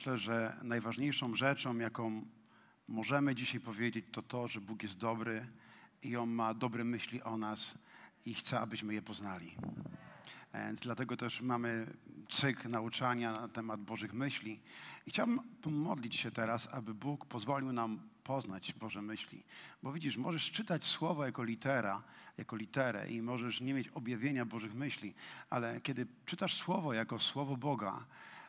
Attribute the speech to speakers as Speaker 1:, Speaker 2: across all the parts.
Speaker 1: myślę, że najważniejszą rzeczą, jaką możemy dzisiaj powiedzieć, to to, że Bóg jest dobry i On ma dobre myśli o nas i chce, abyśmy je poznali. Więc dlatego też mamy cykl nauczania na temat Bożych myśli. I chciałbym pomodlić się teraz, aby Bóg pozwolił nam poznać Boże myśli. Bo widzisz, możesz czytać słowo jako litera, jako literę i możesz nie mieć objawienia Bożych myśli, ale kiedy czytasz słowo jako słowo Boga,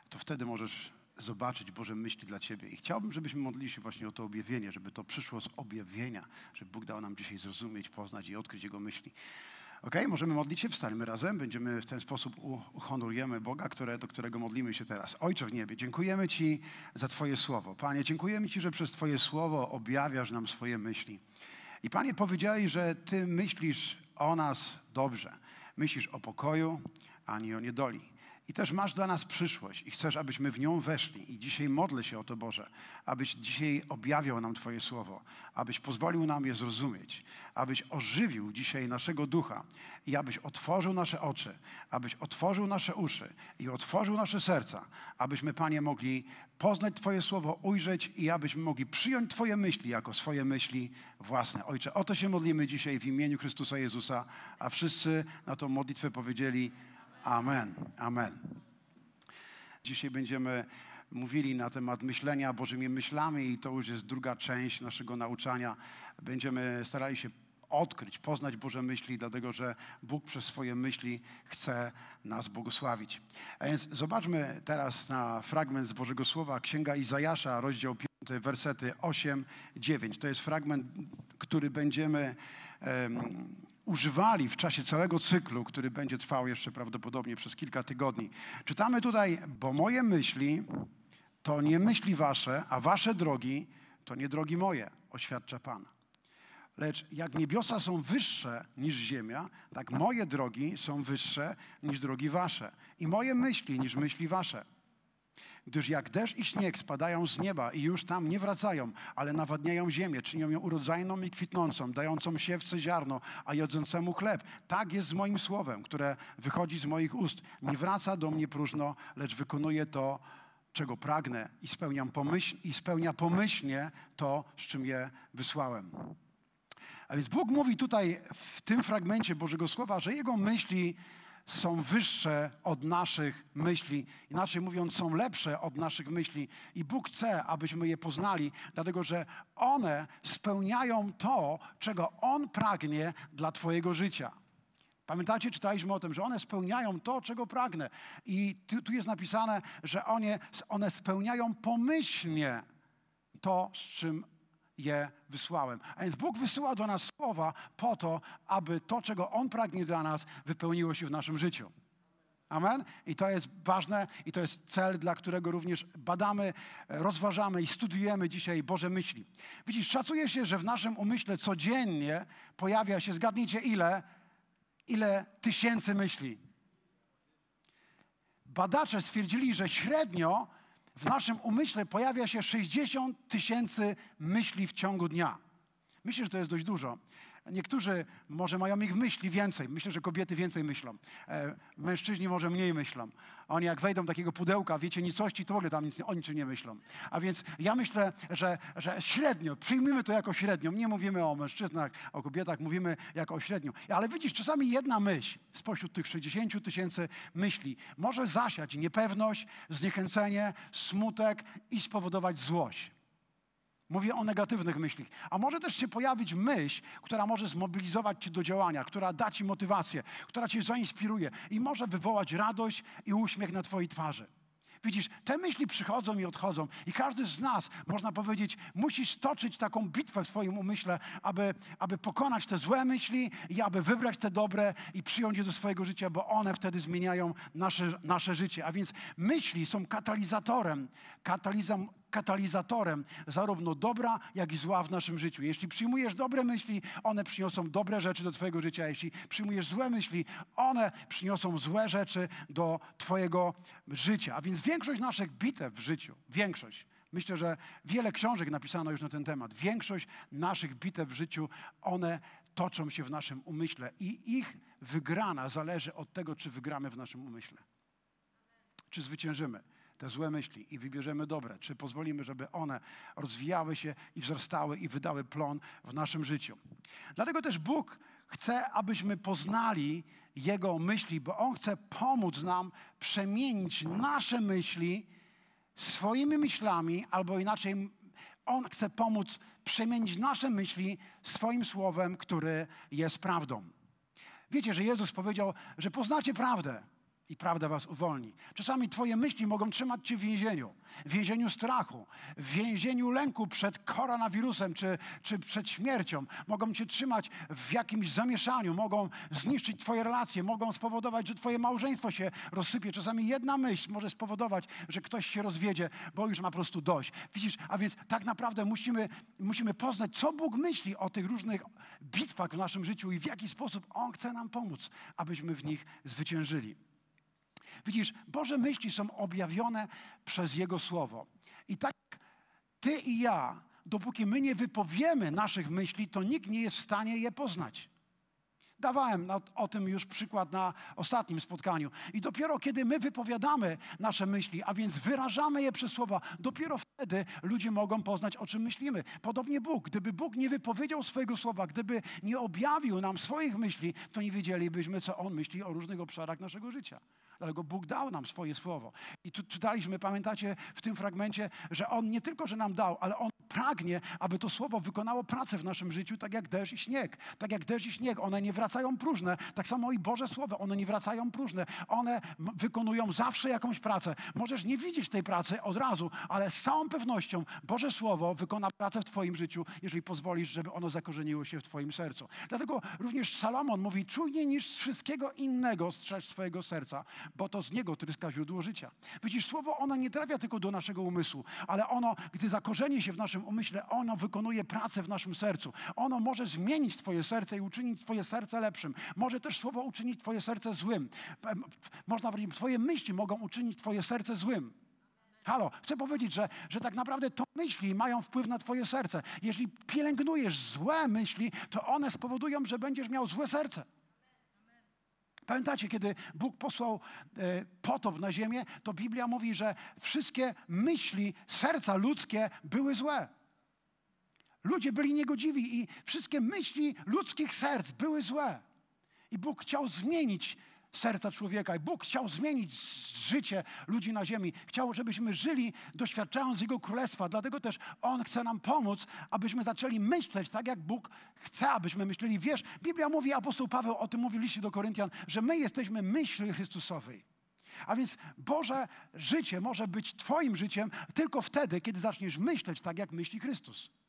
Speaker 1: to wtedy możesz zobaczyć Boże myśli dla Ciebie. I chciałbym, żebyśmy modlili się właśnie o to objawienie, żeby to przyszło z objawienia, żeby Bóg dał nam dzisiaj zrozumieć, poznać i odkryć Jego myśli. Ok, możemy modlić się, wstańmy razem, będziemy w ten sposób uhonorujemy Boga, które, do którego modlimy się teraz. Ojcze w niebie, dziękujemy Ci za Twoje słowo. Panie, dziękujemy Ci, że przez Twoje słowo objawiasz nam swoje myśli. I Panie, powiedziałeś, że Ty myślisz o nas dobrze. Myślisz o pokoju, a nie o niedoli. I też masz dla nas przyszłość i chcesz, abyśmy w nią weszli. I dzisiaj modlę się o to, Boże, abyś dzisiaj objawiał nam Twoje słowo, abyś pozwolił nam je zrozumieć, abyś ożywił dzisiaj naszego ducha i abyś otworzył nasze oczy, abyś otworzył nasze uszy i otworzył nasze serca, abyśmy, Panie, mogli poznać Twoje słowo, ujrzeć i abyśmy mogli przyjąć Twoje myśli jako swoje myśli własne. Ojcze, o to się modlimy dzisiaj w imieniu Chrystusa Jezusa, a wszyscy na tą modlitwę powiedzieli Amen. Amen. Dzisiaj będziemy mówili na temat myślenia Bożymi myślami i to już jest druga część naszego nauczania. Będziemy starali się odkryć, poznać Boże myśli, dlatego że Bóg przez swoje myśli chce nas błogosławić. A więc zobaczmy teraz na fragment z Bożego Słowa, Księga Izajasza, rozdział 5, wersety 8, 9. To jest fragment, który będziemy um, używali w czasie całego cyklu, który będzie trwał jeszcze prawdopodobnie przez kilka tygodni. Czytamy tutaj, bo moje myśli to nie myśli wasze, a wasze drogi to nie drogi moje, oświadcza Pan. Lecz jak niebiosa są wyższe niż ziemia, tak moje drogi są wyższe niż drogi wasze i moje myśli niż myśli wasze. Gdyż jak deszcz i śnieg spadają z nieba i już tam nie wracają, ale nawadniają ziemię, czynią ją urodzajną i kwitnącą, dającą siewce ziarno, a jodzącemu chleb. Tak jest z moim słowem, które wychodzi z moich ust. Nie wraca do mnie próżno, lecz wykonuje to, czego pragnę i, spełniam pomyśl, i spełnia pomyślnie to, z czym je wysłałem. A więc Bóg mówi tutaj w tym fragmencie Bożego Słowa, że Jego myśli są wyższe od naszych myśli. Inaczej mówiąc, są lepsze od naszych myśli. I Bóg chce, abyśmy je poznali, dlatego że one spełniają to, czego On pragnie dla Twojego życia. Pamiętacie, czytaliśmy o tym, że one spełniają to, czego pragnę. I tu, tu jest napisane, że one, one spełniają pomyślnie to, z czym je wysłałem. A więc Bóg wysyła do nas słowa po to, aby to, czego On pragnie dla nas, wypełniło się w naszym życiu. Amen? I to jest ważne i to jest cel, dla którego również badamy, rozważamy i studujemy dzisiaj Boże myśli. Widzisz, szacuje się, że w naszym umyśle codziennie pojawia się, zgadnijcie ile, ile tysięcy myśli. Badacze stwierdzili, że średnio w naszym umyśle pojawia się 60 tysięcy myśli w ciągu dnia. Myślę, że to jest dość dużo. Niektórzy może mają ich myśli więcej. Myślę, że kobiety więcej myślą. E, mężczyźni może mniej myślą. Oni jak wejdą do takiego pudełka, wiecie, nicości, to w ogóle tam nic, o niczym nie myślą. A więc ja myślę, że, że średnio, przyjmijmy to jako średnią. Nie mówimy o mężczyznach, o kobietach, mówimy jako o średnią. Ale widzisz, czasami jedna myśl spośród tych 60 tysięcy myśli może zasiać niepewność, zniechęcenie, smutek i spowodować złość. Mówię o negatywnych myślach. A może też się pojawić myśl, która może zmobilizować cię do działania, która da ci motywację, która cię zainspiruje i może wywołać radość i uśmiech na twojej twarzy. Widzisz, te myśli przychodzą i odchodzą, i każdy z nas, można powiedzieć, musi stoczyć taką bitwę w swoim umyśle, aby, aby pokonać te złe myśli i aby wybrać te dobre i przyjąć je do swojego życia, bo one wtedy zmieniają nasze, nasze życie. A więc myśli są katalizatorem, katalizam, katalizatorem zarówno dobra, jak i zła w naszym życiu. Jeśli przyjmujesz dobre myśli, one przyniosą dobre rzeczy do Twojego życia. Jeśli przyjmujesz złe myśli, one przyniosą złe rzeczy do Twojego życia. A więc większość naszych bitew w życiu, większość, Myślę, że wiele książek napisano już na ten temat. Większość naszych bitew w życiu, one toczą się w naszym umyśle i ich wygrana zależy od tego, czy wygramy w naszym umyśle. Czy zwyciężymy. Te złe myśli i wybierzemy dobre? Czy pozwolimy, żeby one rozwijały się i wzrastały i wydały plon w naszym życiu? Dlatego też Bóg chce, abyśmy poznali Jego myśli, bo On chce pomóc nam przemienić nasze myśli swoimi myślami, albo inaczej, On chce pomóc przemienić nasze myśli swoim słowem, który jest prawdą. Wiecie, że Jezus powiedział, że poznacie prawdę i prawda was uwolni. Czasami twoje myśli mogą trzymać cię w więzieniu. W więzieniu strachu, w więzieniu lęku przed koronawirusem czy, czy przed śmiercią. Mogą cię trzymać w jakimś zamieszaniu, mogą zniszczyć twoje relacje, mogą spowodować, że twoje małżeństwo się rozsypie. Czasami jedna myśl może spowodować, że ktoś się rozwiedzie, bo już ma po prostu dość. Widzisz, a więc tak naprawdę musimy, musimy poznać, co Bóg myśli o tych różnych bitwach w naszym życiu i w jaki sposób On chce nam pomóc, abyśmy w nich zwyciężyli. Widzisz, Boże myśli są objawione przez Jego Słowo. I tak ty i ja, dopóki my nie wypowiemy naszych myśli, to nikt nie jest w stanie je poznać. Dawałem o tym już przykład na ostatnim spotkaniu. I dopiero kiedy my wypowiadamy nasze myśli, a więc wyrażamy je przez słowa, dopiero wtedy ludzie mogą poznać, o czym myślimy. Podobnie Bóg. Gdyby Bóg nie wypowiedział swojego słowa, gdyby nie objawił nam swoich myśli, to nie wiedzielibyśmy, co On myśli o różnych obszarach naszego życia. Dlatego Bóg dał nam swoje słowo. I tu czytaliśmy, pamiętacie w tym fragmencie, że On nie tylko, że nam dał, ale On pragnie, aby to słowo wykonało pracę w naszym życiu, tak jak deszcz i śnieg. Tak jak deszcz i śnieg, one nie wracają próżne. Tak samo i Boże Słowo, one nie wracają próżne. One wykonują zawsze jakąś pracę. Możesz nie widzieć tej pracy od razu, ale z całą pewnością Boże Słowo wykona pracę w Twoim życiu, jeżeli pozwolisz, żeby ono zakorzeniło się w Twoim sercu. Dlatego również Salomon mówi, czujniej niż z wszystkiego innego strzeż swojego serca, bo to z niego tryska źródło życia. Widzisz, Słowo ono nie trafia tylko do naszego umysłu, ale ono, gdy zakorzeni się w naszym umyśle, ono wykonuje pracę w naszym sercu. Ono może zmienić Twoje serce i uczynić Twoje serce lepszym. Może też Słowo uczynić Twoje serce złym. Można powiedzieć, Twoje myśli mogą uczynić Twoje serce złym. Halo, chcę powiedzieć, że, że tak naprawdę to myśli mają wpływ na Twoje serce. Jeśli pielęgnujesz złe myśli, to one spowodują, że będziesz miał złe serce. Pamiętacie, kiedy Bóg posłał e, potop na ziemię, to Biblia mówi, że wszystkie myśli serca ludzkie były złe. Ludzie byli niegodziwi i wszystkie myśli ludzkich serc były złe. I Bóg chciał zmienić serca człowieka. I Bóg chciał zmienić życie ludzi na ziemi. Chciał, żebyśmy żyli doświadczając Jego Królestwa. Dlatego też On chce nam pomóc, abyśmy zaczęli myśleć tak, jak Bóg chce, abyśmy myśleli. Wiesz, Biblia mówi, apostoł Paweł o tym mówi liście do Koryntian, że my jesteśmy myśli Chrystusowej. A więc Boże życie może być Twoim życiem tylko wtedy, kiedy zaczniesz myśleć tak, jak myśli Chrystus.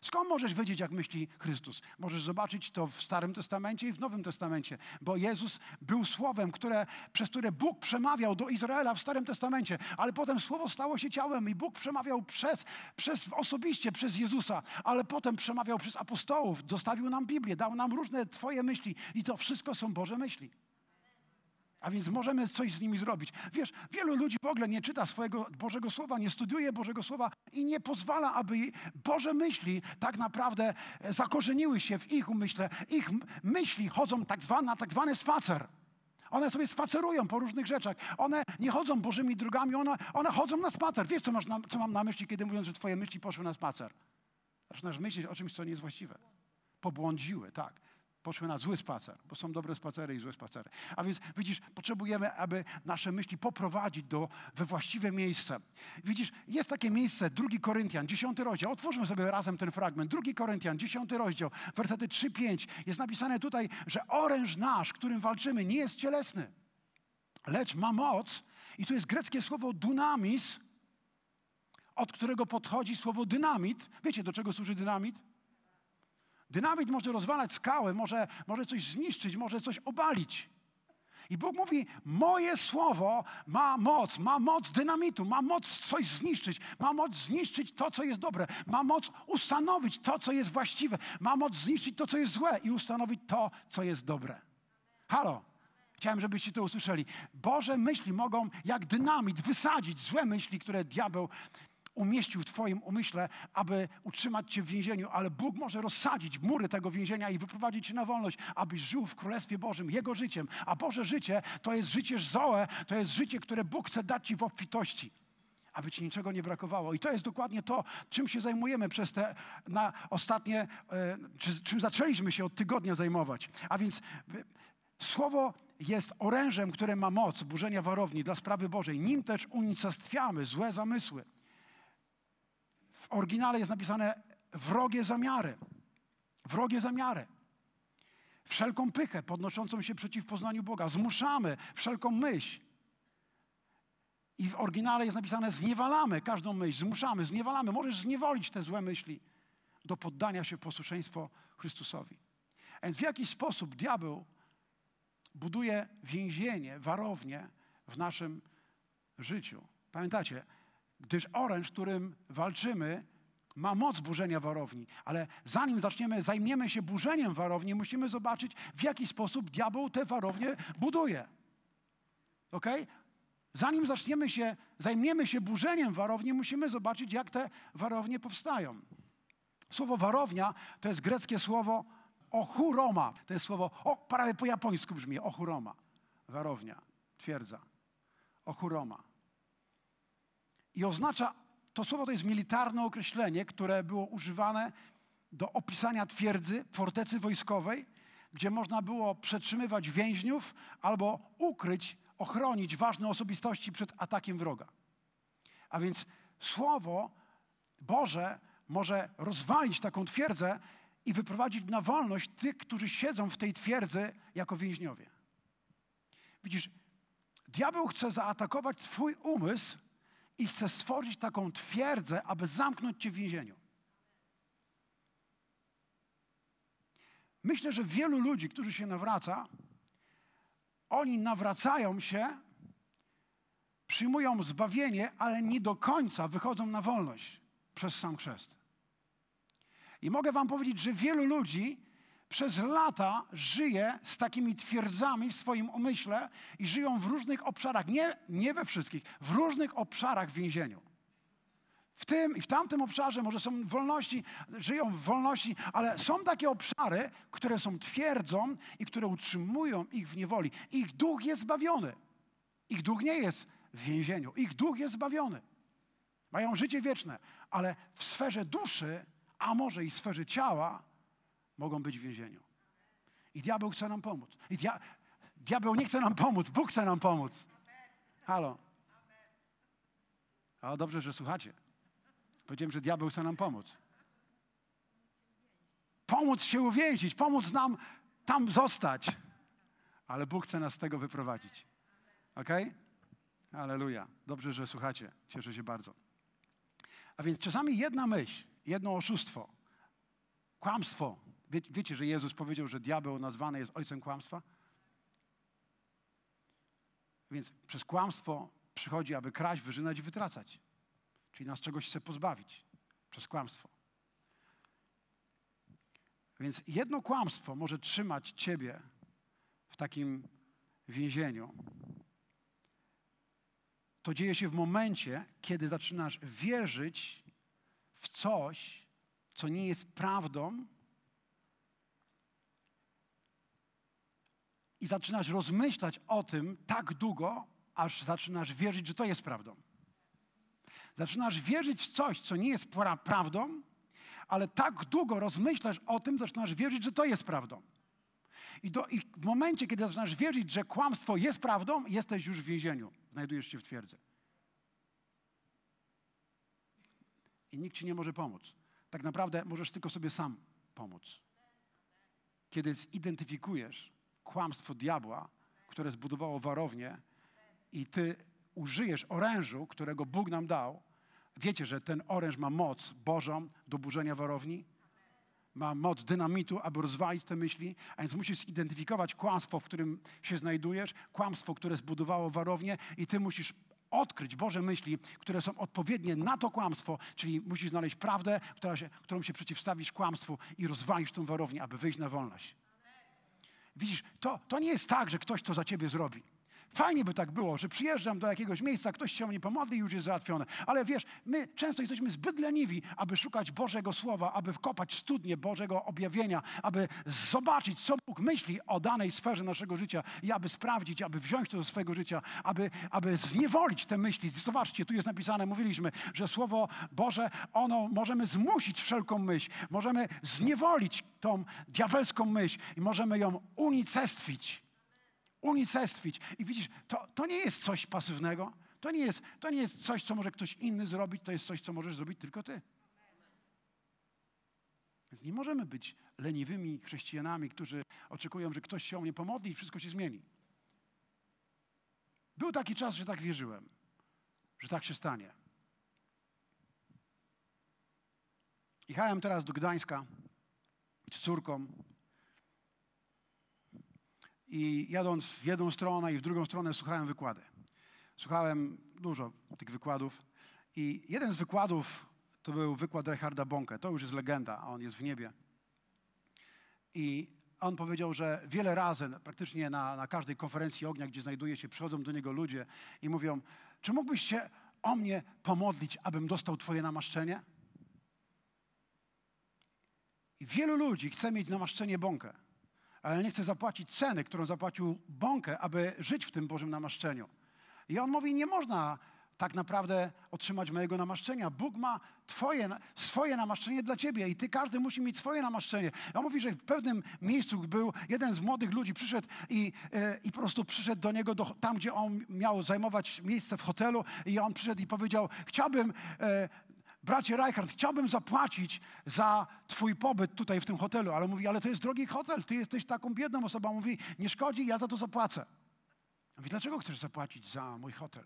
Speaker 1: Skąd możesz wiedzieć, jak myśli Chrystus? Możesz zobaczyć to w Starym Testamencie i w Nowym Testamencie, bo Jezus był słowem, które, przez które Bóg przemawiał do Izraela w Starym Testamencie, ale potem słowo stało się ciałem i Bóg przemawiał przez, przez osobiście przez Jezusa, ale potem przemawiał przez apostołów, dostawił nam Biblię, dał nam różne Twoje myśli i to wszystko są Boże myśli. A więc możemy coś z nimi zrobić. Wiesz, wielu ludzi w ogóle nie czyta swojego Bożego Słowa, nie studiuje Bożego Słowa i nie pozwala, aby Boże myśli tak naprawdę zakorzeniły się w ich umyśle. Ich myśli chodzą tak zwane, na tak zwany spacer. One sobie spacerują po różnych rzeczach. One nie chodzą Bożymi drogami, one, one chodzą na spacer. Wiesz, co, masz na, co mam na myśli, kiedy mówiąc, że twoje myśli poszły na spacer? Zaczynasz myśleć o czymś, co nie jest właściwe. Pobłądziły, tak poszły na zły spacer, bo są dobre spacery i złe spacery. A więc widzisz, potrzebujemy, aby nasze myśli poprowadzić do, we właściwe miejsce. Widzisz, jest takie miejsce, drugi Koryntian, dziesiąty rozdział. Otwórzmy sobie razem ten fragment. Drugi Koryntian, dziesiąty rozdział, wersety 3-5. Jest napisane tutaj, że oręż nasz, którym walczymy, nie jest cielesny, lecz ma moc. I tu jest greckie słowo dunamis, od którego podchodzi słowo dynamit. Wiecie, do czego służy dynamit? Dynamit może rozwalać skały, może, może coś zniszczyć, może coś obalić. I Bóg mówi: Moje słowo ma moc, ma moc dynamitu, ma moc coś zniszczyć, ma moc zniszczyć to, co jest dobre, ma moc ustanowić to, co jest właściwe, ma moc zniszczyć to, co jest złe i ustanowić to, co jest dobre. Halo, chciałem, żebyście to usłyszeli. Boże myśli mogą jak dynamit wysadzić złe myśli, które diabeł umieścił w Twoim umyśle, aby utrzymać Cię w więzieniu, ale Bóg może rozsadzić mury tego więzienia i wyprowadzić Cię na wolność, abyś żył w Królestwie Bożym, Jego życiem. A Boże życie to jest życie Zoe, to jest życie, które Bóg chce dać Ci w obfitości aby ci niczego nie brakowało. I to jest dokładnie to, czym się zajmujemy przez te na ostatnie, e, czy, czym zaczęliśmy się od tygodnia zajmować. A więc e, słowo jest orężem, które ma moc burzenia warowni dla sprawy Bożej. Nim też unicestwiamy złe zamysły. W oryginale jest napisane wrogie zamiary. Wrogie zamiary. Wszelką pychę podnoszącą się przeciw poznaniu Boga. Zmuszamy wszelką myśl i w oryginale jest napisane: zniewalamy każdą myśl, zmuszamy, zniewalamy. Możesz zniewolić te złe myśli do poddania się posłuszeństwo Chrystusowi. Więc w jaki sposób diabeł buduje więzienie, warownię w naszym życiu? Pamiętacie, gdyż oręż, którym walczymy, ma moc burzenia warowni, ale zanim zaczniemy, zajmiemy się burzeniem warowni, musimy zobaczyć, w jaki sposób diabeł te warownie buduje. Ok? Zanim zaczniemy się, zajmiemy się burzeniem warowni, musimy zobaczyć, jak te warownie powstają. Słowo warownia to jest greckie słowo ochuroma. To jest słowo, o, prawie po japońsku brzmi, ochuroma. Warownia, twierdza. Ochuroma. I oznacza, to słowo to jest militarne określenie, które było używane do opisania twierdzy, fortecy wojskowej, gdzie można było przetrzymywać więźniów albo ukryć ochronić ważne osobistości przed atakiem wroga. A więc Słowo Boże może rozwalić taką twierdzę i wyprowadzić na wolność tych, którzy siedzą w tej twierdzy jako więźniowie. Widzisz, diabeł chce zaatakować Twój umysł i chce stworzyć taką twierdzę, aby zamknąć Cię w więzieniu. Myślę, że wielu ludzi, którzy się nawraca, oni nawracają się, przyjmują zbawienie, ale nie do końca wychodzą na wolność przez sam chrzest. I mogę Wam powiedzieć, że wielu ludzi przez lata żyje z takimi twierdzami w swoim umyśle i żyją w różnych obszarach, nie, nie we wszystkich, w różnych obszarach w więzieniu w tym i w tamtym obszarze, może są wolności, żyją w wolności, ale są takie obszary, które są twierdzą i które utrzymują ich w niewoli. Ich duch jest zbawiony. Ich duch nie jest w więzieniu. Ich duch jest zbawiony. Mają życie wieczne, ale w sferze duszy, a może i w sferze ciała, mogą być w więzieniu. I diabeł chce nam pomóc. I dia diabeł nie chce nam pomóc, Bóg chce nam pomóc. Halo. O, dobrze, że słuchacie. Powiedziałem, że diabeł chce nam pomóc. Pomóc się uwięzić, pomóc nam tam zostać. Ale Bóg chce nas z tego wyprowadzić. Ok? Aleluja. Dobrze, że słuchacie. Cieszę się bardzo. A więc czasami jedna myśl, jedno oszustwo, kłamstwo. Wie, wiecie, że Jezus powiedział, że diabeł nazwany jest ojcem kłamstwa? Więc przez kłamstwo przychodzi, aby kraść, wyrzynać i wytracać. Czyli nas czegoś chce pozbawić przez kłamstwo. Więc jedno kłamstwo może trzymać ciebie w takim więzieniu. To dzieje się w momencie, kiedy zaczynasz wierzyć w coś, co nie jest prawdą, i zaczynasz rozmyślać o tym tak długo, aż zaczynasz wierzyć, że to jest prawdą. Zaczynasz wierzyć w coś, co nie jest pra prawdą, ale tak długo rozmyślasz o tym, zaczynasz wierzyć, że to jest prawdą. I, do, I, w momencie, kiedy zaczynasz wierzyć, że kłamstwo jest prawdą, jesteś już w więzieniu. Znajdujesz się w twierdzy. I nikt ci nie może pomóc. Tak naprawdę możesz tylko sobie sam pomóc. Kiedy zidentyfikujesz kłamstwo diabła, które zbudowało warownię i ty użyjesz orężu, którego Bóg nam dał, wiecie, że ten oręż ma moc Bożą do burzenia warowni? Ma moc dynamitu, aby rozwalić te myśli, a więc musisz zidentyfikować kłamstwo, w którym się znajdujesz, kłamstwo, które zbudowało warownię i ty musisz odkryć Boże myśli, które są odpowiednie na to kłamstwo, czyli musisz znaleźć prawdę, która się, którą się przeciwstawisz kłamstwu i rozwalisz tą warownię, aby wyjść na wolność. Widzisz, to, to nie jest tak, że ktoś to za ciebie zrobi. Fajnie by tak było, że przyjeżdżam do jakiegoś miejsca, ktoś się o mnie pomodli i już jest załatwione. Ale wiesz, my często jesteśmy zbyt leniwi, aby szukać Bożego Słowa, aby wkopać studnie Bożego objawienia, aby zobaczyć, co Bóg myśli o danej sferze naszego życia i aby sprawdzić, aby wziąć to do swojego życia, aby, aby zniewolić te myśli. Zobaczcie, tu jest napisane, mówiliśmy, że Słowo Boże, ono możemy zmusić wszelką myśl, możemy zniewolić tą diabelską myśl i możemy ją unicestwić unicestwić. I widzisz, to, to nie jest coś pasywnego. To nie, jest, to nie jest coś, co może ktoś inny zrobić, to jest coś, co możesz zrobić tylko ty. Więc nie możemy być leniwymi chrześcijanami, którzy oczekują, że ktoś się o mnie pomodli i wszystko się zmieni. Był taki czas, że tak wierzyłem, że tak się stanie. Jechałem teraz do Gdańska z córką i jadąc w jedną stronę i w drugą stronę słuchałem wykłady. Słuchałem dużo tych wykładów i jeden z wykładów to był wykład Richarda Bonke. To już jest legenda, a on jest w niebie. I on powiedział, że wiele razy, praktycznie na, na każdej konferencji ognia, gdzie znajduje się, przychodzą do niego ludzie i mówią, czy mógłbyś się o mnie pomodlić, abym dostał twoje namaszczenie? I wielu ludzi chce mieć namaszczenie Bonkę ale nie chce zapłacić ceny, którą zapłacił Bąkę, aby żyć w tym Bożym namaszczeniu. I on mówi, nie można tak naprawdę otrzymać mojego namaszczenia. Bóg ma twoje, swoje namaszczenie dla ciebie i ty, każdy musi mieć swoje namaszczenie. On mówi, że w pewnym miejscu był jeden z młodych ludzi, przyszedł i, e, i po prostu przyszedł do niego, do, tam gdzie on miał zajmować miejsce w hotelu i on przyszedł i powiedział, chciałbym e, bracie Reichardt, chciałbym zapłacić za twój pobyt tutaj w tym hotelu, ale mówi, ale to jest drogi hotel, ty jesteś taką biedną osobą. Mówi, nie szkodzi, ja za to zapłacę. Mówi, dlaczego chcesz zapłacić za mój hotel?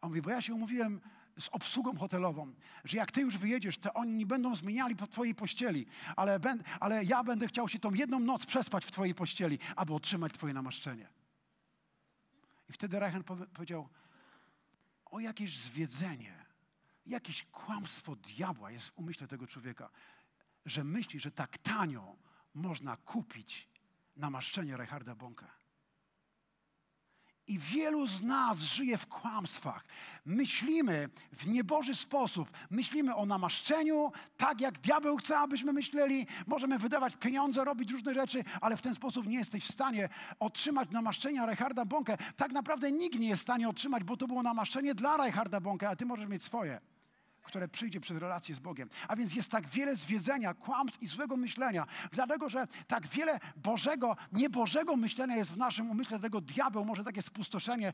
Speaker 1: On mówi, bo ja się umówiłem z obsługą hotelową, że jak ty już wyjedziesz, to oni nie będą zmieniali po twojej pościeli, ale, ben, ale ja będę chciał się tą jedną noc przespać w twojej pościeli, aby otrzymać twoje namaszczenie. I wtedy Reichert powiedział, o jakieś zwiedzenie. Jakieś kłamstwo diabła jest w umyśle tego człowieka, że myśli, że tak tanio można kupić namaszczenie Reicharda Bonka. I wielu z nas żyje w kłamstwach. Myślimy w nieboży sposób. Myślimy o namaszczeniu, tak jak diabeł chce, abyśmy myśleli. Możemy wydawać pieniądze, robić różne rzeczy, ale w ten sposób nie jesteś w stanie otrzymać namaszczenia Reicharda Bonke. Tak naprawdę nikt nie jest w stanie otrzymać, bo to było namaszczenie dla Reicharda Bonke, a ty możesz mieć swoje które przyjdzie przez relację z Bogiem. A więc jest tak wiele zwiedzenia, kłamstw i złego myślenia, dlatego że tak wiele Bożego, niebożego myślenia jest w naszym umyśle, dlatego diabeł może takie spustoszenie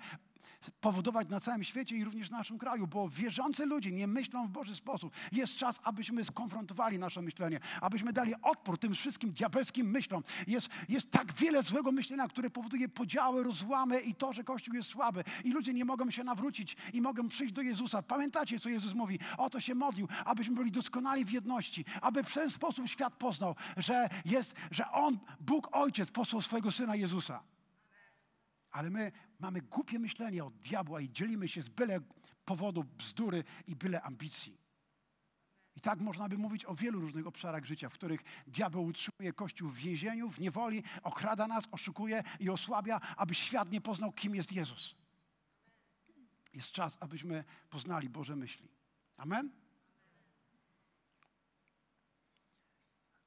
Speaker 1: powodować na całym świecie i również w naszym kraju, bo wierzący ludzie nie myślą w Boży sposób. Jest czas, abyśmy skonfrontowali nasze myślenie, abyśmy dali odpór tym wszystkim diabelskim myślom. Jest, jest tak wiele złego myślenia, które powoduje podziały, rozłamy i to, że Kościół jest słaby i ludzie nie mogą się nawrócić i mogą przyjść do Jezusa. Pamiętacie, co Jezus mówi? O to się modlił, abyśmy byli doskonali w jedności, aby w ten sposób świat poznał, że jest, że On, Bóg Ojciec, posłał swojego Syna Jezusa. Ale my mamy głupie myślenie od diabła i dzielimy się z byle powodu bzdury i byle ambicji. I tak można by mówić o wielu różnych obszarach życia, w których diabeł utrzymuje Kościół w więzieniu, w niewoli, okrada nas, oszukuje i osłabia, aby świat nie poznał, kim jest Jezus. Jest czas, abyśmy poznali Boże myśli. Amen?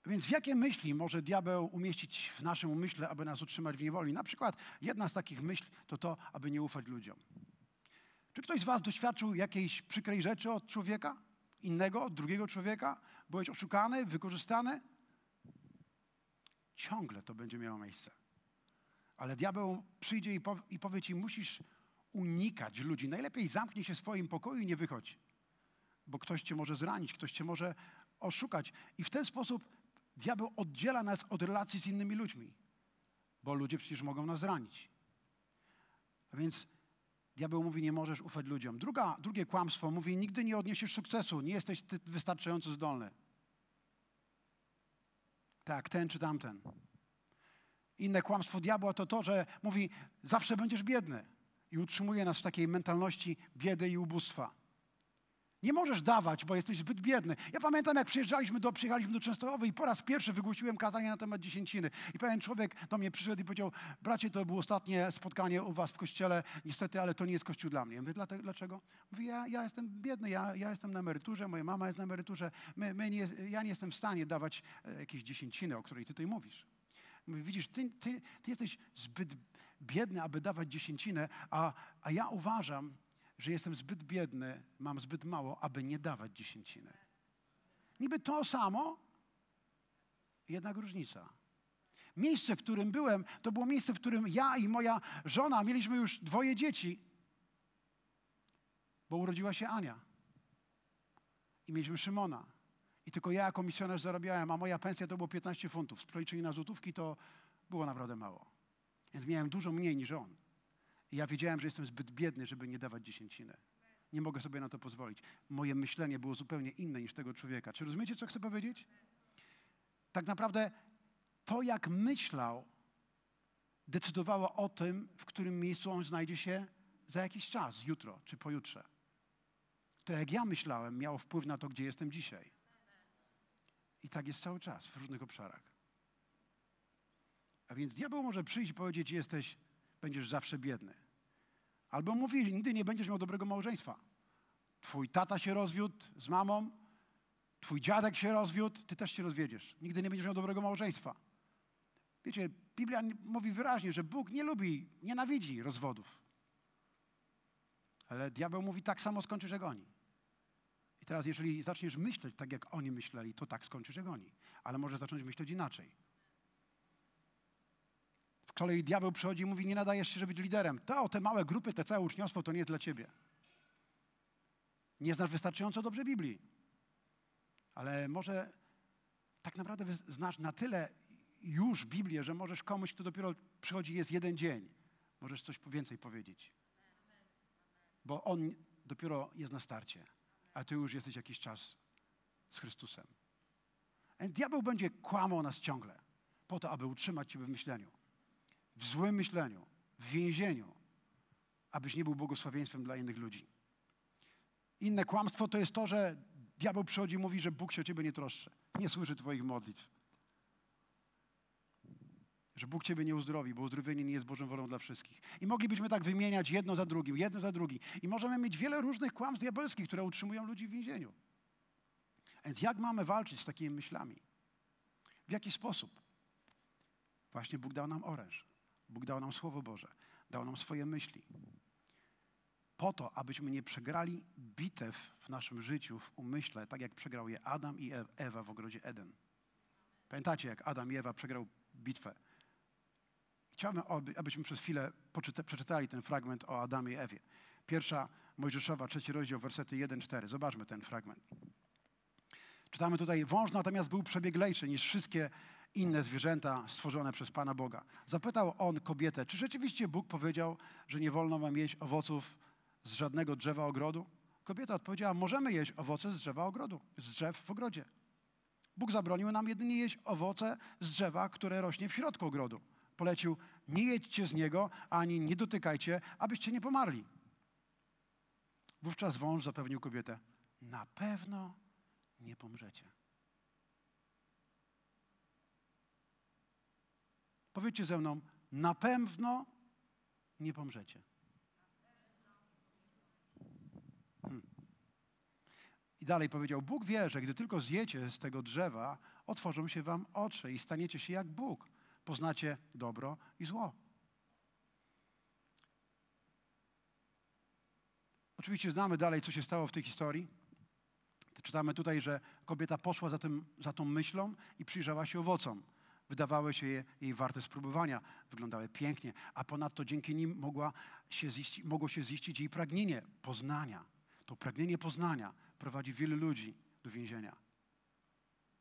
Speaker 1: Więc jakie myśli może diabeł umieścić w naszym umyśle, aby nas utrzymać w niewoli? Na przykład jedna z takich myśli to to, aby nie ufać ludziom. Czy ktoś z was doświadczył jakiejś przykrej rzeczy od człowieka? Innego, od drugiego człowieka? Byłeś oszukany, wykorzystany? Ciągle to będzie miało miejsce. Ale diabeł przyjdzie i, powie, i powie ci, musisz unikać ludzi. Najlepiej zamknij się w swoim pokoju i nie wychodź. Bo ktoś cię może zranić, ktoś cię może oszukać. I w ten sposób Diabeł oddziela nas od relacji z innymi ludźmi, bo ludzie przecież mogą nas zranić. A więc diabeł mówi, nie możesz ufać ludziom. Druga, drugie kłamstwo mówi, nigdy nie odniesiesz sukcesu, nie jesteś wystarczająco zdolny. Tak, ten czy tamten. Inne kłamstwo diabła to to, że mówi, zawsze będziesz biedny i utrzymuje nas w takiej mentalności biedy i ubóstwa. Nie możesz dawać, bo jesteś zbyt biedny. Ja pamiętam, jak przyjeżdżaliśmy do, przyjechaliśmy do Częstochowy i po raz pierwszy wygłosiłem kazanie na temat dziesięciny. I pewien człowiek do mnie przyszedł i powiedział, bracie, to było ostatnie spotkanie u was w kościele, niestety, ale to nie jest kościół dla mnie. Mówię, dlaczego? Mówię, ja, ja jestem biedny, ja, ja jestem na emeryturze, moja mama jest na emeryturze, my, my nie, ja nie jestem w stanie dawać e, jakiejś dziesięciny, o której ty tutaj mówisz. Mówię, widzisz, ty, ty, ty jesteś zbyt biedny, aby dawać dziesięcinę, a, a ja uważam, że jestem zbyt biedny, mam zbyt mało, aby nie dawać dziesięciny. Niby to samo, jednak różnica. Miejsce, w którym byłem, to było miejsce, w którym ja i moja żona mieliśmy już dwoje dzieci, bo urodziła się Ania. I mieliśmy Szymona. I tylko ja jako misjonarz zarabiałem, a moja pensja to było 15 funtów. Z na złotówki to było naprawdę mało. Więc miałem dużo mniej niż on. Ja wiedziałem, że jestem zbyt biedny, żeby nie dawać dziesięciny. Nie mogę sobie na to pozwolić. Moje myślenie było zupełnie inne niż tego człowieka. Czy rozumiecie, co chcę powiedzieć? Tak naprawdę to, jak myślał, decydowało o tym, w którym miejscu on znajdzie się za jakiś czas, jutro czy pojutrze. To, jak ja myślałem, miało wpływ na to, gdzie jestem dzisiaj. I tak jest cały czas w różnych obszarach. A więc diabeł może przyjść i powiedzieć: Jesteś będziesz zawsze biedny. Albo mówili, nigdy nie będziesz miał dobrego małżeństwa. Twój tata się rozwiódł z mamą, twój dziadek się rozwiódł, ty też się rozwiedziesz. Nigdy nie będziesz miał dobrego małżeństwa. Wiecie, Biblia mówi wyraźnie, że Bóg nie lubi, nienawidzi rozwodów. Ale diabeł mówi, tak samo skończysz jak oni. I teraz, jeżeli zaczniesz myśleć tak, jak oni myśleli, to tak skończysz jak oni. Ale może zacząć myśleć inaczej. Kolei diabeł przychodzi i mówi, nie nadajesz się, żeby być liderem. To, te małe grupy, te całe uczniostwo, to nie jest dla ciebie. Nie znasz wystarczająco dobrze Biblii. Ale może tak naprawdę znasz na tyle już Biblię, że możesz komuś, kto dopiero przychodzi, jest jeden dzień, możesz coś więcej powiedzieć. Bo on dopiero jest na starcie, a ty już jesteś jakiś czas z Chrystusem. Diabeł będzie kłamał nas ciągle po to, aby utrzymać ciebie w myśleniu w złym myśleniu, w więzieniu, abyś nie był błogosławieństwem dla innych ludzi. Inne kłamstwo to jest to, że diabeł przychodzi i mówi, że Bóg się o ciebie nie troszczy, nie słyszy twoich modlitw. Że Bóg ciebie nie uzdrowi, bo uzdrowienie nie jest Bożą wolą dla wszystkich. I moglibyśmy tak wymieniać jedno za drugim, jedno za drugim. I możemy mieć wiele różnych kłamstw diabelskich, które utrzymują ludzi w więzieniu. Więc jak mamy walczyć z takimi myślami? W jaki sposób? Właśnie Bóg dał nam oręż. Bóg dał nam Słowo Boże, dał nam swoje myśli. Po to, abyśmy nie przegrali bitew w naszym życiu, w umyśle, tak jak przegrał je Adam i Ewa w ogrodzie Eden. Pamiętacie, jak Adam i Ewa przegrał bitwę? Chciałbym, abyśmy przez chwilę przeczytali ten fragment o Adamie i Ewie. Pierwsza Mojżeszowa, trzeci rozdział, wersety 1-4. Zobaczmy ten fragment. Czytamy tutaj, wąż natomiast był przebieglejszy niż wszystkie inne zwierzęta stworzone przez Pana Boga. Zapytał on kobietę, czy rzeczywiście Bóg powiedział, że nie wolno wam jeść owoców z żadnego drzewa ogrodu? Kobieta odpowiedziała, możemy jeść owoce z drzewa ogrodu, z drzew w ogrodzie. Bóg zabronił nam jedynie jeść owoce z drzewa, które rośnie w środku ogrodu. Polecił, nie jedźcie z niego, ani nie dotykajcie, abyście nie pomarli. Wówczas wąż zapewnił kobietę, na pewno nie pomrzecie. Powiedzcie ze mną, na pewno nie pomrzecie. Hmm. I dalej powiedział, Bóg wie, że gdy tylko zjecie z tego drzewa, otworzą się wam oczy i staniecie się jak Bóg. Poznacie dobro i zło. Oczywiście znamy dalej, co się stało w tej historii. Czytamy tutaj, że kobieta poszła za, tym, za tą myślą i przyjrzała się owocom wydawały się jej warte spróbowania, wyglądały pięknie, a ponadto dzięki nim mogła się ziścić, mogło się ziścić jej pragnienie poznania. To pragnienie poznania prowadzi wielu ludzi do więzienia.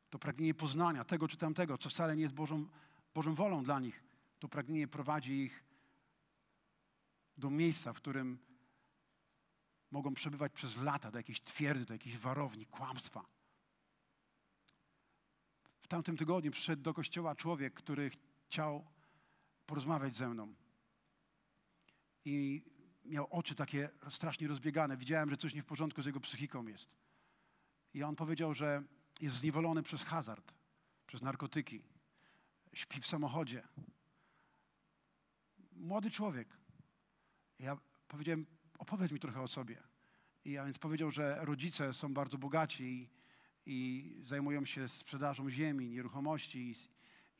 Speaker 1: To pragnienie poznania tego czy tamtego, co wcale nie jest Bożą, Bożą wolą dla nich, to pragnienie prowadzi ich do miejsca, w którym mogą przebywać przez lata, do jakiejś twierdzy, do jakiejś warowni, kłamstwa tamtym tygodniu przyszedł do kościoła człowiek, który chciał porozmawiać ze mną. I miał oczy takie strasznie rozbiegane. Widziałem, że coś nie w porządku z jego psychiką jest. I on powiedział, że jest zniewolony przez hazard, przez narkotyki. Śpi w samochodzie. Młody człowiek. Ja powiedziałem, opowiedz mi trochę o sobie. I ja więc powiedział, że rodzice są bardzo bogaci i, zajmują się sprzedażą ziemi, nieruchomości i,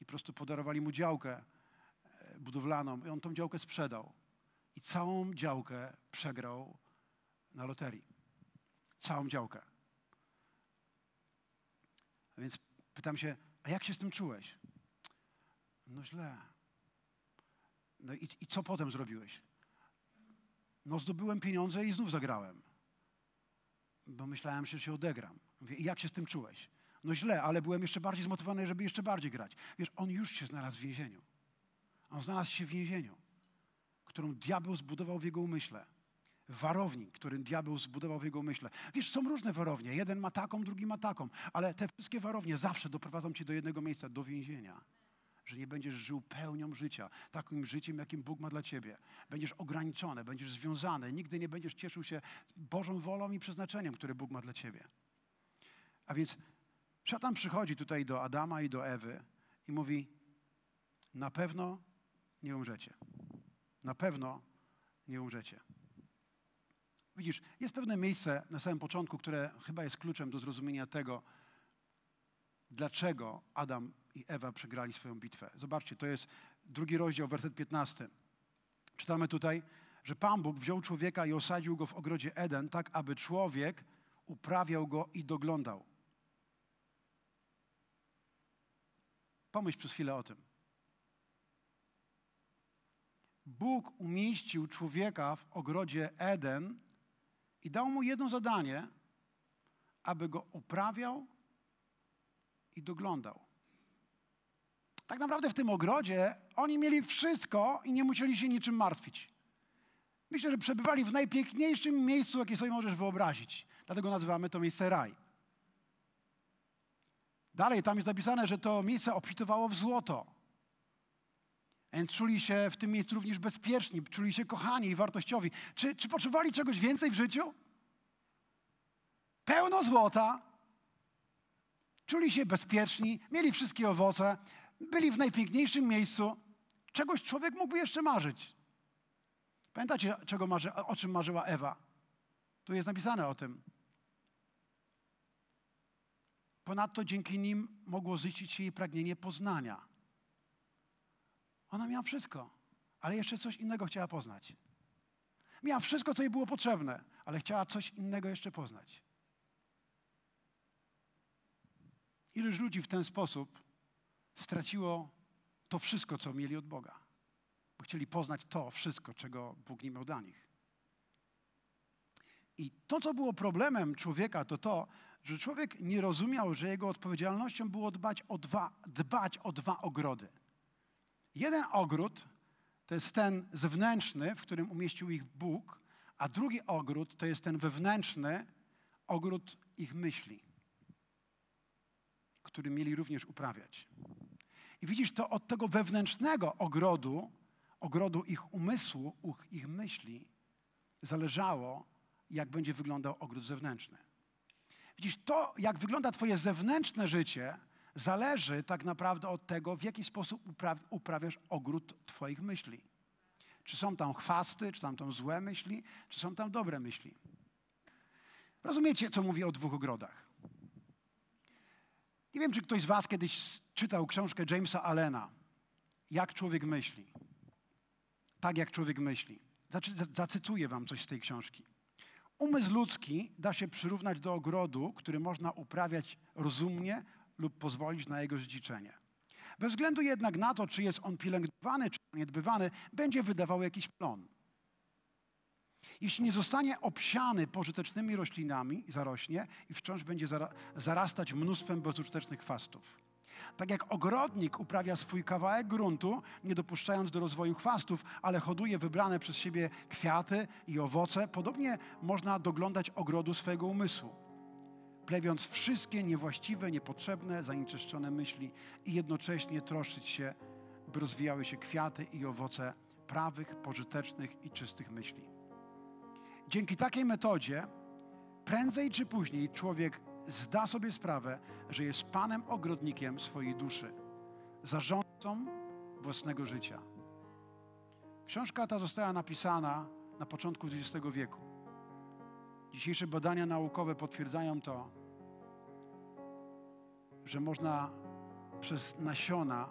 Speaker 1: i po prostu podarowali mu działkę e, budowlaną i on tą działkę sprzedał. I całą działkę przegrał na loterii. Całą działkę. A więc pytam się, a jak się z tym czułeś? No źle. No i, i co potem zrobiłeś? No zdobyłem pieniądze i znów zagrałem. Bo myślałem, że się odegram. Mówię, i jak się z tym czułeś? No źle, ale byłem jeszcze bardziej zmotywowany, żeby jeszcze bardziej grać. Wiesz, on już się znalazł w więzieniu. On znalazł się w więzieniu, którą diabeł zbudował w jego umyśle. Warownik, którym diabeł zbudował w jego umyśle. Wiesz, są różne warownie. Jeden ma taką, drugi ma taką. Ale te wszystkie warownie zawsze doprowadzą cię do jednego miejsca, do więzienia że nie będziesz żył pełnią życia, takim życiem, jakim Bóg ma dla ciebie. Będziesz ograniczony, będziesz związany, nigdy nie będziesz cieszył się Bożą wolą i przeznaczeniem, które Bóg ma dla ciebie. A więc szatan przychodzi tutaj do Adama i do Ewy i mówi: Na pewno nie umrzecie. Na pewno nie umrzecie. Widzisz, jest pewne miejsce na samym początku, które chyba jest kluczem do zrozumienia tego, dlaczego Adam i Ewa przegrali swoją bitwę. Zobaczcie, to jest drugi rozdział, werset 15. Czytamy tutaj, że Pan Bóg wziął człowieka i osadził go w ogrodzie Eden, tak aby człowiek uprawiał go i doglądał. Pomyśl przez chwilę o tym. Bóg umieścił człowieka w ogrodzie Eden i dał mu jedno zadanie, aby go uprawiał i doglądał. Tak naprawdę w tym ogrodzie oni mieli wszystko i nie musieli się niczym martwić. Myślę, że przebywali w najpiękniejszym miejscu, jakie sobie możesz wyobrazić. Dlatego nazywamy to miejsce raj. Dalej tam jest napisane, że to miejsce obfitowało w złoto. Więc czuli się w tym miejscu również bezpieczni, czuli się kochani i wartościowi. Czy, czy potrzebowali czegoś więcej w życiu? Pełno złota, czuli się bezpieczni, mieli wszystkie owoce, byli w najpiękniejszym miejscu. Czegoś człowiek mógłby jeszcze marzyć. Pamiętacie, czego marzy, o czym marzyła Ewa? Tu jest napisane o tym. Ponadto dzięki nim mogło ziścić się jej pragnienie poznania. Ona miała wszystko, ale jeszcze coś innego chciała poznać. Miała wszystko, co jej było potrzebne, ale chciała coś innego jeszcze poznać. Ileż ludzi w ten sposób straciło to wszystko, co mieli od Boga. Bo chcieli poznać to wszystko, czego Bóg nie miał dla nich. I to, co było problemem człowieka, to to, że człowiek nie rozumiał, że jego odpowiedzialnością było dbać o dwa, dbać o dwa ogrody. Jeden ogród to jest ten zewnętrzny, w którym umieścił ich Bóg, a drugi ogród to jest ten wewnętrzny ogród ich myśli, który mieli również uprawiać. I widzisz, to od tego wewnętrznego ogrodu, ogrodu ich umysłu, ich myśli, zależało, jak będzie wyglądał ogród zewnętrzny. Widzisz, to, jak wygląda Twoje zewnętrzne życie, zależy tak naprawdę od tego, w jaki sposób uprawiasz ogród Twoich myśli. Czy są tam chwasty, czy tam są złe myśli, czy są tam dobre myśli. Rozumiecie, co mówię o dwóch ogrodach? Nie wiem, czy ktoś z Was kiedyś czytał książkę Jamesa Allena. Jak człowiek myśli. Tak jak człowiek myśli. Zacytuję Wam coś z tej książki. Umysł ludzki da się przyrównać do ogrodu, który można uprawiać rozumnie lub pozwolić na jego zdziczenie. Bez względu jednak na to, czy jest on pielęgnowany, czy niedbywany, będzie wydawał jakiś plon. Jeśli nie zostanie obsiany pożytecznymi roślinami, zarośnie i wciąż będzie zarastać mnóstwem bezużytecznych chwastów. Tak jak ogrodnik uprawia swój kawałek gruntu, nie dopuszczając do rozwoju chwastów, ale hoduje wybrane przez siebie kwiaty i owoce, podobnie można doglądać ogrodu swojego umysłu, plewiąc wszystkie niewłaściwe, niepotrzebne, zanieczyszczone myśli i jednocześnie troszczyć się, by rozwijały się kwiaty i owoce prawych, pożytecznych i czystych myśli. dzięki takiej metodzie prędzej czy później człowiek zda sobie sprawę, że jest panem ogrodnikiem swojej duszy, zarządcą własnego życia. Książka ta została napisana na początku XX wieku. Dzisiejsze badania naukowe potwierdzają to, że można przez nasiona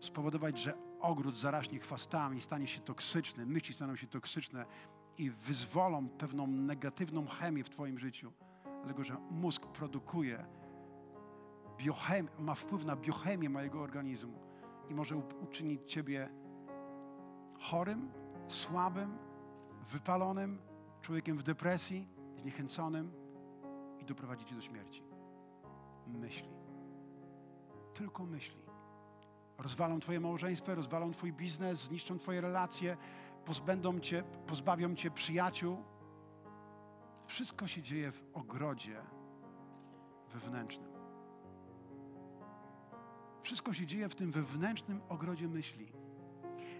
Speaker 1: spowodować, że ogród zaraśnie chwastami, stanie się toksyczny, myśli staną się toksyczne i wyzwolą pewną negatywną chemię w Twoim życiu. Dlatego, że mózg produkuje biochem, ma wpływ na biochemię mojego organizmu i może uczynić Ciebie chorym, słabym, wypalonym, człowiekiem w depresji, zniechęconym i doprowadzić Cię do śmierci. Myśli. Tylko myśli. Rozwalą Twoje małżeństwo, rozwalą Twój biznes, zniszczą Twoje relacje, pozbędą Cię, pozbawią Cię przyjaciół. Wszystko się dzieje w ogrodzie wewnętrznym. Wszystko się dzieje w tym wewnętrznym ogrodzie myśli.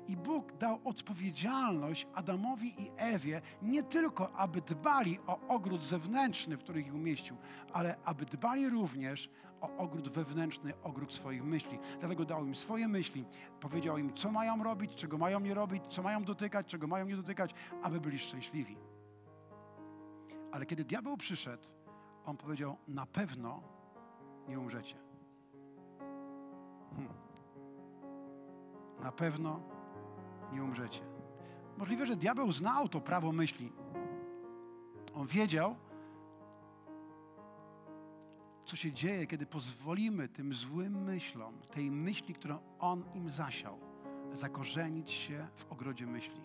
Speaker 1: I Bóg dał odpowiedzialność Adamowi i Ewie nie tylko, aby dbali o ogród zewnętrzny, w którym ich umieścił, ale aby dbali również o ogród wewnętrzny, ogród swoich myśli. Dlatego dał im swoje myśli, powiedział im, co mają robić, czego mają nie robić, co mają dotykać, czego mają nie dotykać, aby byli szczęśliwi. Ale kiedy diabeł przyszedł, on powiedział: Na pewno nie umrzecie. Hmm. Na pewno nie umrzecie. Możliwe, że diabeł znał to prawo myśli. On wiedział, co się dzieje, kiedy pozwolimy tym złym myślom, tej myśli, którą on im zasiał, zakorzenić się w ogrodzie myśli.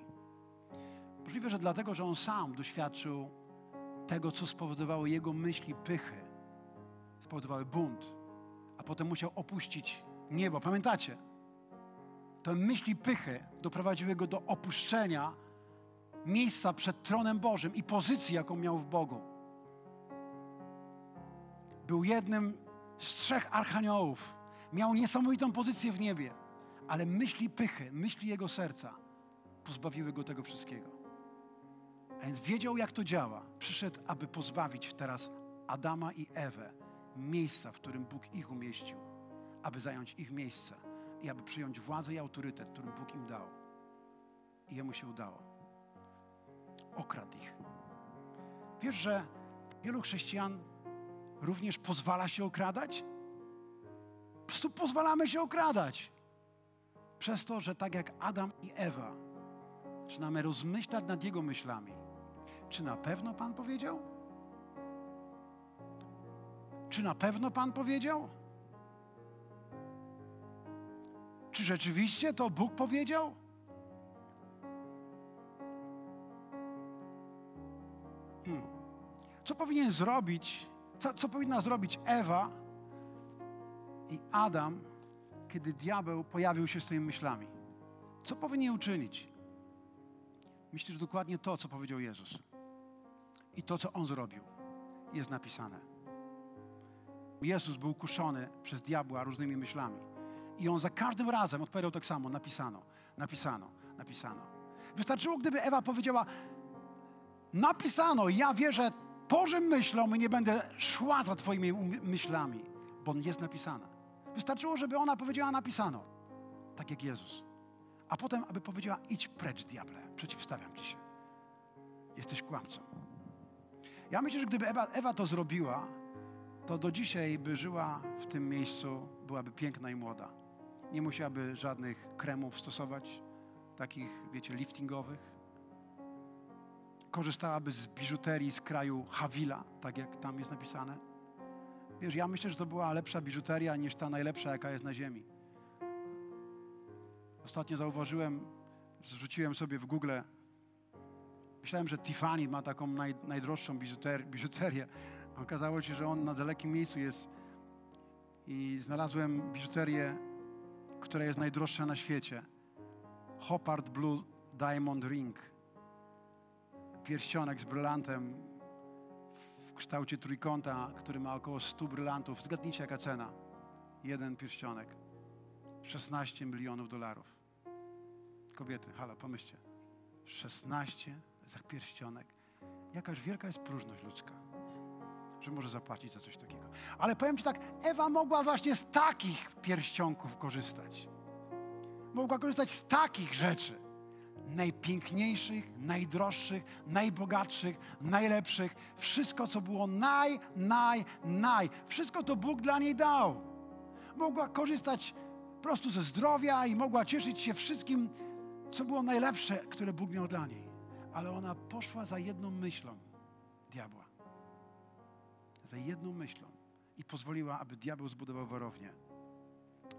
Speaker 1: Możliwe, że dlatego, że on sam doświadczył tego, co spowodowało jego myśli pychy, spowodowały bunt, a potem musiał opuścić niebo. Pamiętacie? Te myśli pychy doprowadziły go do opuszczenia miejsca przed tronem Bożym i pozycji, jaką miał w Bogu. Był jednym z trzech archaniołów. Miał niesamowitą pozycję w niebie, ale myśli pychy, myśli jego serca pozbawiły go tego wszystkiego. A więc wiedział, jak to działa. Przyszedł, aby pozbawić teraz Adama i Ewę miejsca, w którym Bóg ich umieścił, aby zająć ich miejsce i aby przyjąć władzę i autorytet, który Bóg im dał. I jemu się udało. Okradł ich. Wiesz, że wielu chrześcijan również pozwala się okradać? Po prostu pozwalamy się okradać. Przez to, że tak jak Adam i Ewa, zaczynamy rozmyślać nad Jego myślami. Czy na pewno Pan powiedział? Czy na pewno Pan powiedział? Czy rzeczywiście to Bóg powiedział? Hmm. Co powinien zrobić, co, co powinna zrobić Ewa i Adam, kiedy diabeł pojawił się z tymi myślami? Co powinien uczynić? Myślę, że dokładnie to, co powiedział Jezus. I to, co On zrobił, jest napisane. Jezus był kuszony przez diabła różnymi myślami. I on za każdym razem odpowiadał tak samo. Napisano, napisano, napisano. Wystarczyło, gdyby Ewa powiedziała, napisano, ja wierzę Bożym myślom i nie będę szła za Twoimi myślami, bo jest napisane. Wystarczyło, żeby ona powiedziała, napisano, tak jak Jezus. A potem, aby powiedziała, idź precz, diable, przeciwstawiam Ci się. Jesteś kłamcą. Ja myślę, że gdyby Ewa, Ewa to zrobiła, to do dzisiaj by żyła w tym miejscu, byłaby piękna i młoda. Nie musiałaby żadnych kremów stosować, takich, wiecie, liftingowych. Korzystałaby z biżuterii z kraju Havila, tak jak tam jest napisane. Wiesz, ja myślę, że to była lepsza biżuteria niż ta najlepsza, jaka jest na ziemi. Ostatnio zauważyłem, zrzuciłem sobie w Google, myślałem, że Tiffany ma taką naj, najdroższą biżuter, biżuterię. Okazało się, że on na dalekim miejscu jest i znalazłem biżuterię, która jest najdroższa na świecie. Hopard Blue Diamond Ring. Pierścionek z brylantem w kształcie trójkąta, który ma około 100 brylantów. Zgadnijcie, jaka cena. Jeden pierścionek. 16 milionów dolarów. Kobiety, halo, pomyślcie. 16 za pierścionek. Jakaż wielka jest próżność ludzka, że może zapłacić za coś takiego. Ale powiem Ci tak, Ewa mogła właśnie z takich pierścionków korzystać. Mogła korzystać z takich rzeczy. Najpiękniejszych, najdroższych, najbogatszych, najlepszych. Wszystko, co było naj, naj, naj. Wszystko to Bóg dla niej dał. Mogła korzystać po prostu ze zdrowia i mogła cieszyć się wszystkim, co było najlepsze, które Bóg miał dla niej. Ale ona poszła za jedną myślą diabła. Za jedną myślą. I pozwoliła, aby diabeł zbudował warownię.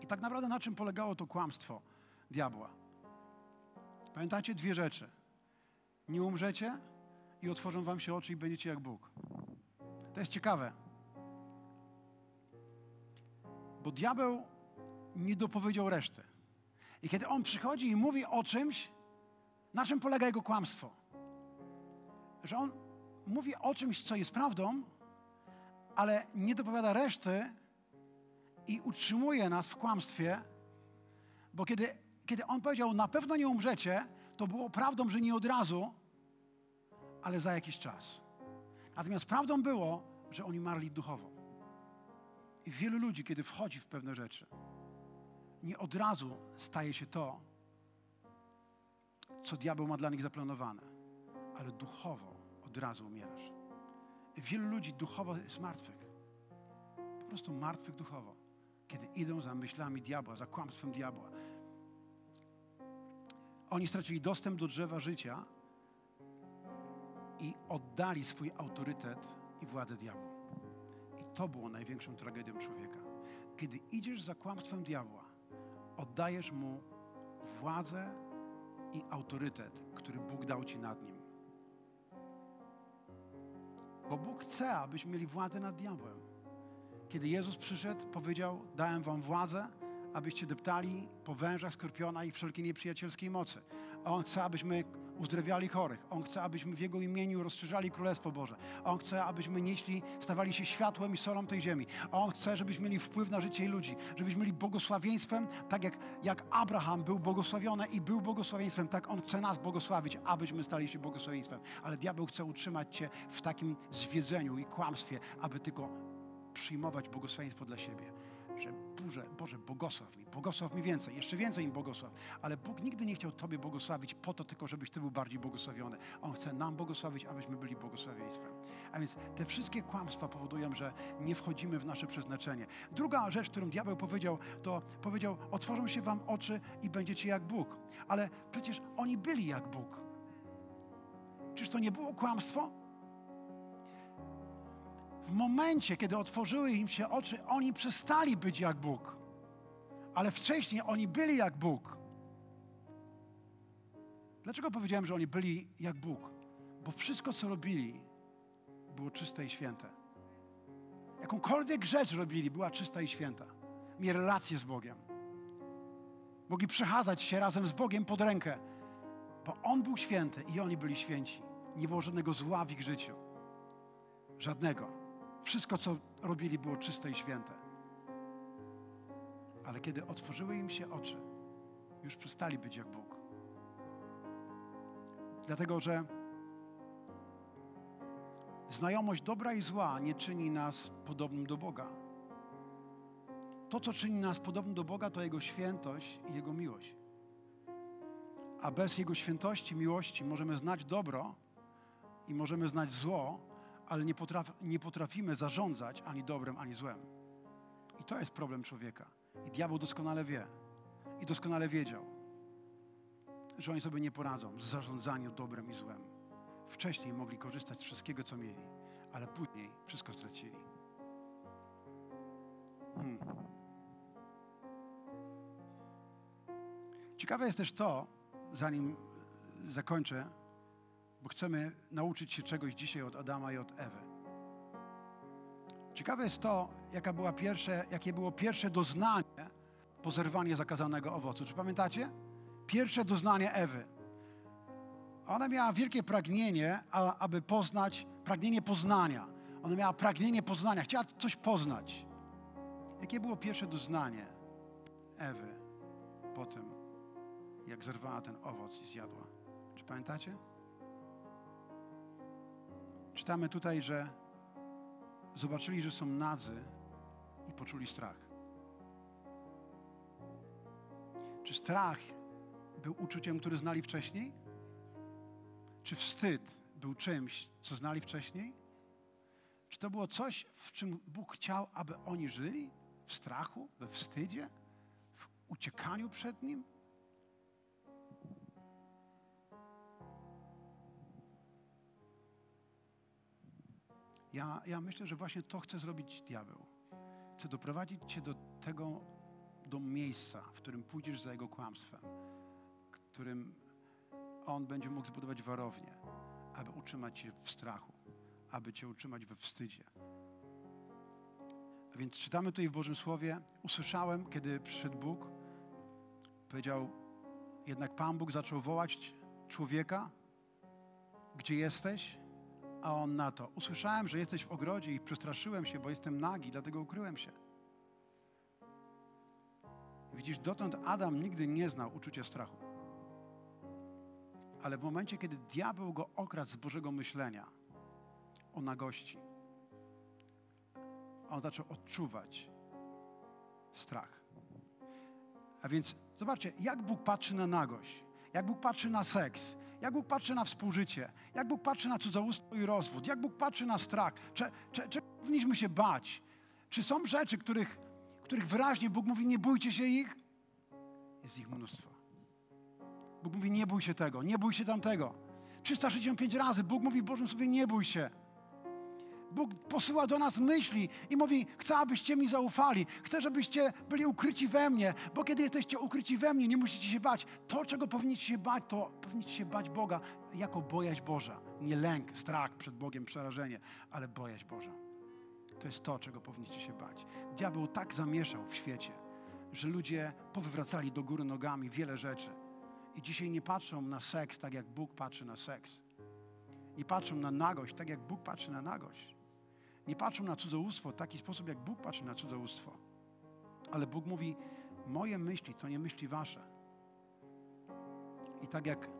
Speaker 1: I tak naprawdę na czym polegało to kłamstwo diabła? Pamiętacie dwie rzeczy. Nie umrzecie i otworzą wam się oczy i będziecie jak Bóg. To jest ciekawe. Bo diabeł nie dopowiedział reszty. I kiedy on przychodzi i mówi o czymś, na czym polega jego kłamstwo? Że on mówi o czymś, co jest prawdą, ale nie dopowiada reszty i utrzymuje nas w kłamstwie, bo kiedy, kiedy on powiedział, na pewno nie umrzecie, to było prawdą, że nie od razu, ale za jakiś czas. Natomiast prawdą było, że oni marli duchowo. I wielu ludzi, kiedy wchodzi w pewne rzeczy, nie od razu staje się to, co diabeł ma dla nich zaplanowane, ale duchowo od razu umierasz. Wielu ludzi duchowo jest martwych. Po prostu martwych duchowo, kiedy idą za myślami diabła, za kłamstwem diabła. Oni stracili dostęp do drzewa życia i oddali swój autorytet i władzę diabłu. I to było największą tragedią człowieka. Kiedy idziesz za kłamstwem diabła, oddajesz mu władzę i autorytet, który Bóg dał ci nad nim. Bo Bóg chce, abyśmy mieli władzę nad diabłem. Kiedy Jezus przyszedł, powiedział: Dałem wam władzę, abyście deptali po wężach skorpiona i wszelkiej nieprzyjacielskiej mocy. A On chce, abyśmy uzdrawiali chorych. On chce, abyśmy w Jego imieniu rozszerzali Królestwo Boże. On chce, abyśmy nieśli, stawali się światłem i solą tej ziemi. On chce, żebyśmy mieli wpływ na życie ludzi, żebyśmy mieli błogosławieństwem, tak jak, jak Abraham był błogosławiony i był błogosławieństwem, tak On chce nas błogosławić, abyśmy stali się błogosławieństwem. Ale diabeł chce utrzymać Cię w takim zwiedzeniu i kłamstwie, aby tylko przyjmować błogosławieństwo dla siebie że Boże, Boże, błogosław mi, błogosław mi więcej, jeszcze więcej im błogosław. Ale Bóg nigdy nie chciał Tobie błogosławić po to tylko, żebyś Ty był bardziej błogosławiony. On chce nam błogosławić, abyśmy byli błogosławieństwem. A więc te wszystkie kłamstwa powodują, że nie wchodzimy w nasze przeznaczenie. Druga rzecz, którą diabeł powiedział, to powiedział, otworzą się Wam oczy i będziecie jak Bóg. Ale przecież oni byli jak Bóg. Czyż to nie było kłamstwo? W momencie, kiedy otworzyły im się oczy, oni przestali być jak Bóg. Ale wcześniej oni byli jak Bóg. Dlaczego powiedziałem, że oni byli jak Bóg? Bo wszystko, co robili, było czyste i święte. Jakąkolwiek rzecz robili, była czysta i święta. Mieli relację z Bogiem. Mogli przechadzać się razem z Bogiem pod rękę, bo On był święty i oni byli święci. Nie było żadnego zła w ich życiu. Żadnego. Wszystko, co robili, było czyste i święte. Ale kiedy otworzyły im się oczy, już przestali być jak Bóg. Dlatego, że znajomość dobra i zła nie czyni nas podobnym do Boga. To, co czyni nas podobnym do Boga, to Jego świętość i Jego miłość. A bez Jego świętości, miłości możemy znać dobro i możemy znać zło, ale nie, potraf, nie potrafimy zarządzać ani dobrem, ani złem. I to jest problem człowieka. I diabeł doskonale wie. I doskonale wiedział, że oni sobie nie poradzą z zarządzaniem dobrem i złem. Wcześniej mogli korzystać z wszystkiego, co mieli, ale później wszystko stracili. Hmm. Ciekawe jest też to, zanim zakończę, bo chcemy nauczyć się czegoś dzisiaj od Adama i od Ewy. Ciekawe jest to, jaka była pierwsze, jakie było pierwsze doznanie po zerwaniu zakazanego owocu. Czy pamiętacie? Pierwsze doznanie Ewy. Ona miała wielkie pragnienie, aby poznać, pragnienie poznania. Ona miała pragnienie poznania, chciała coś poznać. Jakie było pierwsze doznanie Ewy po tym, jak zerwała ten owoc i zjadła? Czy pamiętacie? Czytamy tutaj, że zobaczyli, że są nadzy i poczuli strach. Czy strach był uczuciem, który znali wcześniej? Czy wstyd był czymś, co znali wcześniej? Czy to było coś, w czym Bóg chciał, aby oni żyli? W strachu, we wstydzie, w uciekaniu przed Nim? Ja, ja myślę, że właśnie to chce zrobić diabeł. Chce doprowadzić cię do tego, do miejsca, w którym pójdziesz za jego kłamstwem, którym on będzie mógł zbudować warownię, aby utrzymać cię w strachu, aby cię utrzymać we wstydzie. A więc czytamy tutaj w Bożym Słowie, usłyszałem, kiedy przyszedł Bóg, powiedział, jednak Pan Bóg zaczął wołać człowieka, gdzie jesteś? A on na to, usłyszałem, że jesteś w ogrodzie i przestraszyłem się, bo jestem nagi, dlatego ukryłem się. Widzisz, dotąd Adam nigdy nie znał uczucia strachu. Ale w momencie, kiedy diabeł go okradł z Bożego myślenia o nagości, on zaczął odczuwać strach. A więc zobaczcie, jak Bóg patrzy na nagość, jak Bóg patrzy na seks, jak Bóg patrzy na współżycie, jak Bóg patrzy na cudzołóstwo i rozwód, jak Bóg patrzy na strach. Czy powinniśmy się bać? Czy są rzeczy, których, których wyraźnie Bóg mówi, nie bójcie się ich? Jest ich mnóstwo. Bóg mówi, nie bój się tego, nie bój się tamtego. 365 razy Bóg mówi w Bożym Słowie, nie bój się. Bóg posyła do nas myśli i mówi: Chcę, abyście mi zaufali. Chcę, żebyście byli ukryci we mnie, bo kiedy jesteście ukryci we mnie, nie musicie się bać. To, czego powinniście się bać, to powinniście się bać Boga jako bojaźń Boża. Nie lęk, strach przed Bogiem, przerażenie, ale bojaźń Boża. To jest to, czego powinniście się bać. Diabeł tak zamieszał w świecie, że ludzie powywracali do góry nogami wiele rzeczy. I dzisiaj nie patrzą na seks tak, jak Bóg patrzy na seks. Nie patrzą na nagość tak, jak Bóg patrzy na nagość. Nie patrzą na cudzołóstwo w taki sposób, jak Bóg patrzy na cudzołóstwo. Ale Bóg mówi, moje myśli to nie myśli wasze. I tak jak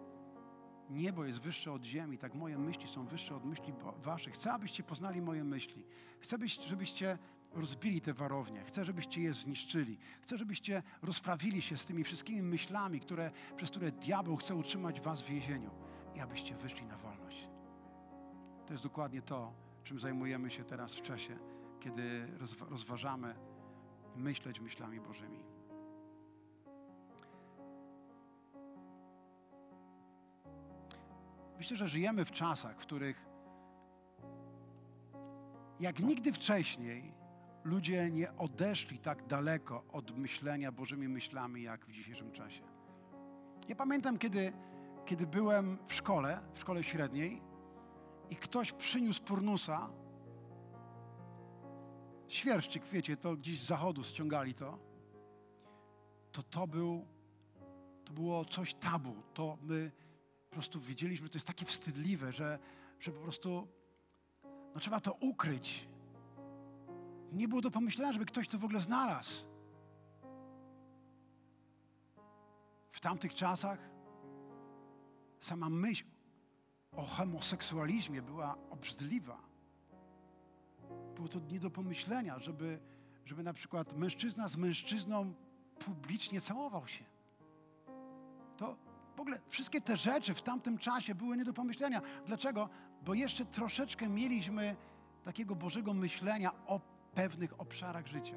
Speaker 1: niebo jest wyższe od ziemi, tak moje myśli są wyższe od myśli waszych. Chcę, abyście poznali moje myśli. Chcę, żebyście rozbili te warownie. Chcę, żebyście je zniszczyli. Chcę, żebyście rozprawili się z tymi wszystkimi myślami, które, przez które diabeł chce utrzymać was w więzieniu i abyście wyszli na wolność. To jest dokładnie to, czym zajmujemy się teraz w czasie, kiedy rozważamy myśleć myślami Bożymi. Myślę, że żyjemy w czasach, w których jak nigdy wcześniej ludzie nie odeszli tak daleko od myślenia Bożymi myślami, jak w dzisiejszym czasie. Ja pamiętam, kiedy, kiedy byłem w szkole, w szkole średniej, i ktoś przyniósł purnusa, świerszczyk, wiecie, to gdzieś z zachodu ściągali to, to to był, to było coś tabu. To my po prostu wiedzieliśmy, że to jest takie wstydliwe, że, że po prostu no trzeba to ukryć. Nie było do pomyślenia, żeby ktoś to w ogóle znalazł. W tamtych czasach sama myśl o homoseksualizmie była obrzydliwa. Było to nie do pomyślenia, żeby, żeby na przykład mężczyzna z mężczyzną publicznie całował się. To w ogóle wszystkie te rzeczy w tamtym czasie były nie do pomyślenia. Dlaczego? Bo jeszcze troszeczkę mieliśmy takiego Bożego myślenia o pewnych obszarach życia.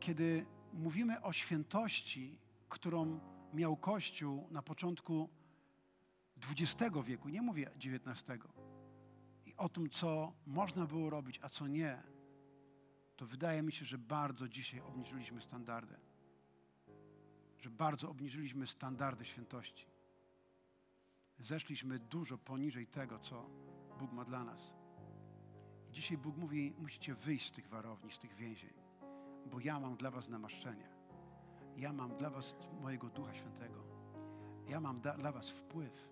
Speaker 1: Kiedy mówimy o świętości, którą miał Kościół na początku XX wieku, nie mówię XIX, i o tym, co można było robić, a co nie, to wydaje mi się, że bardzo dzisiaj obniżyliśmy standardy. Że bardzo obniżyliśmy standardy świętości. Zeszliśmy dużo poniżej tego, co Bóg ma dla nas. I dzisiaj Bóg mówi: musicie wyjść z tych warowni, z tych więzień, bo ja mam dla Was namaszczenie ja mam dla Was mojego Ducha Świętego. Ja mam da, dla Was wpływ.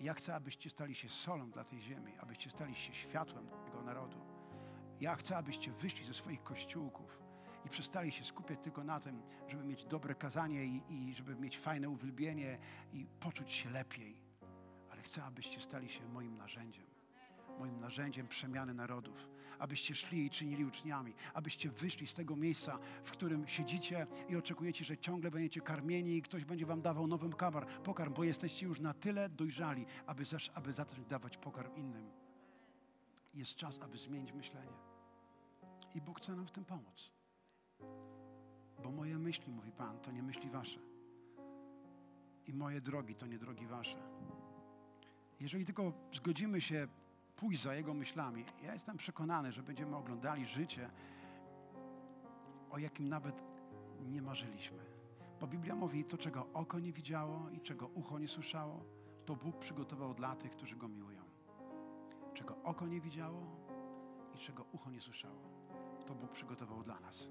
Speaker 1: Ja chcę, abyście stali się solą dla tej ziemi, abyście stali się światłem tego narodu. Ja chcę, abyście wyszli ze swoich kościółków i przestali się skupiać tylko na tym, żeby mieć dobre kazanie i, i żeby mieć fajne uwielbienie i poczuć się lepiej. Ale chcę, abyście stali się moim narzędziem moim narzędziem przemiany narodów, abyście szli i czynili uczniami, abyście wyszli z tego miejsca, w którym siedzicie i oczekujecie, że ciągle będziecie karmieni i ktoś będzie wam dawał nowy pokarm, bo jesteście już na tyle dojrzali, aby, zaś, aby zacząć dawać pokarm innym. Jest czas, aby zmienić myślenie. I Bóg chce nam w tym pomóc. Bo moje myśli, mówi Pan, to nie myśli wasze. I moje drogi to nie drogi wasze. Jeżeli tylko zgodzimy się pójść za Jego myślami. Ja jestem przekonany, że będziemy oglądali życie, o jakim nawet nie marzyliśmy. Bo Biblia mówi, to czego oko nie widziało i czego ucho nie słyszało, to Bóg przygotował dla tych, którzy Go miłują. Czego oko nie widziało i czego ucho nie słyszało, to Bóg przygotował dla nas.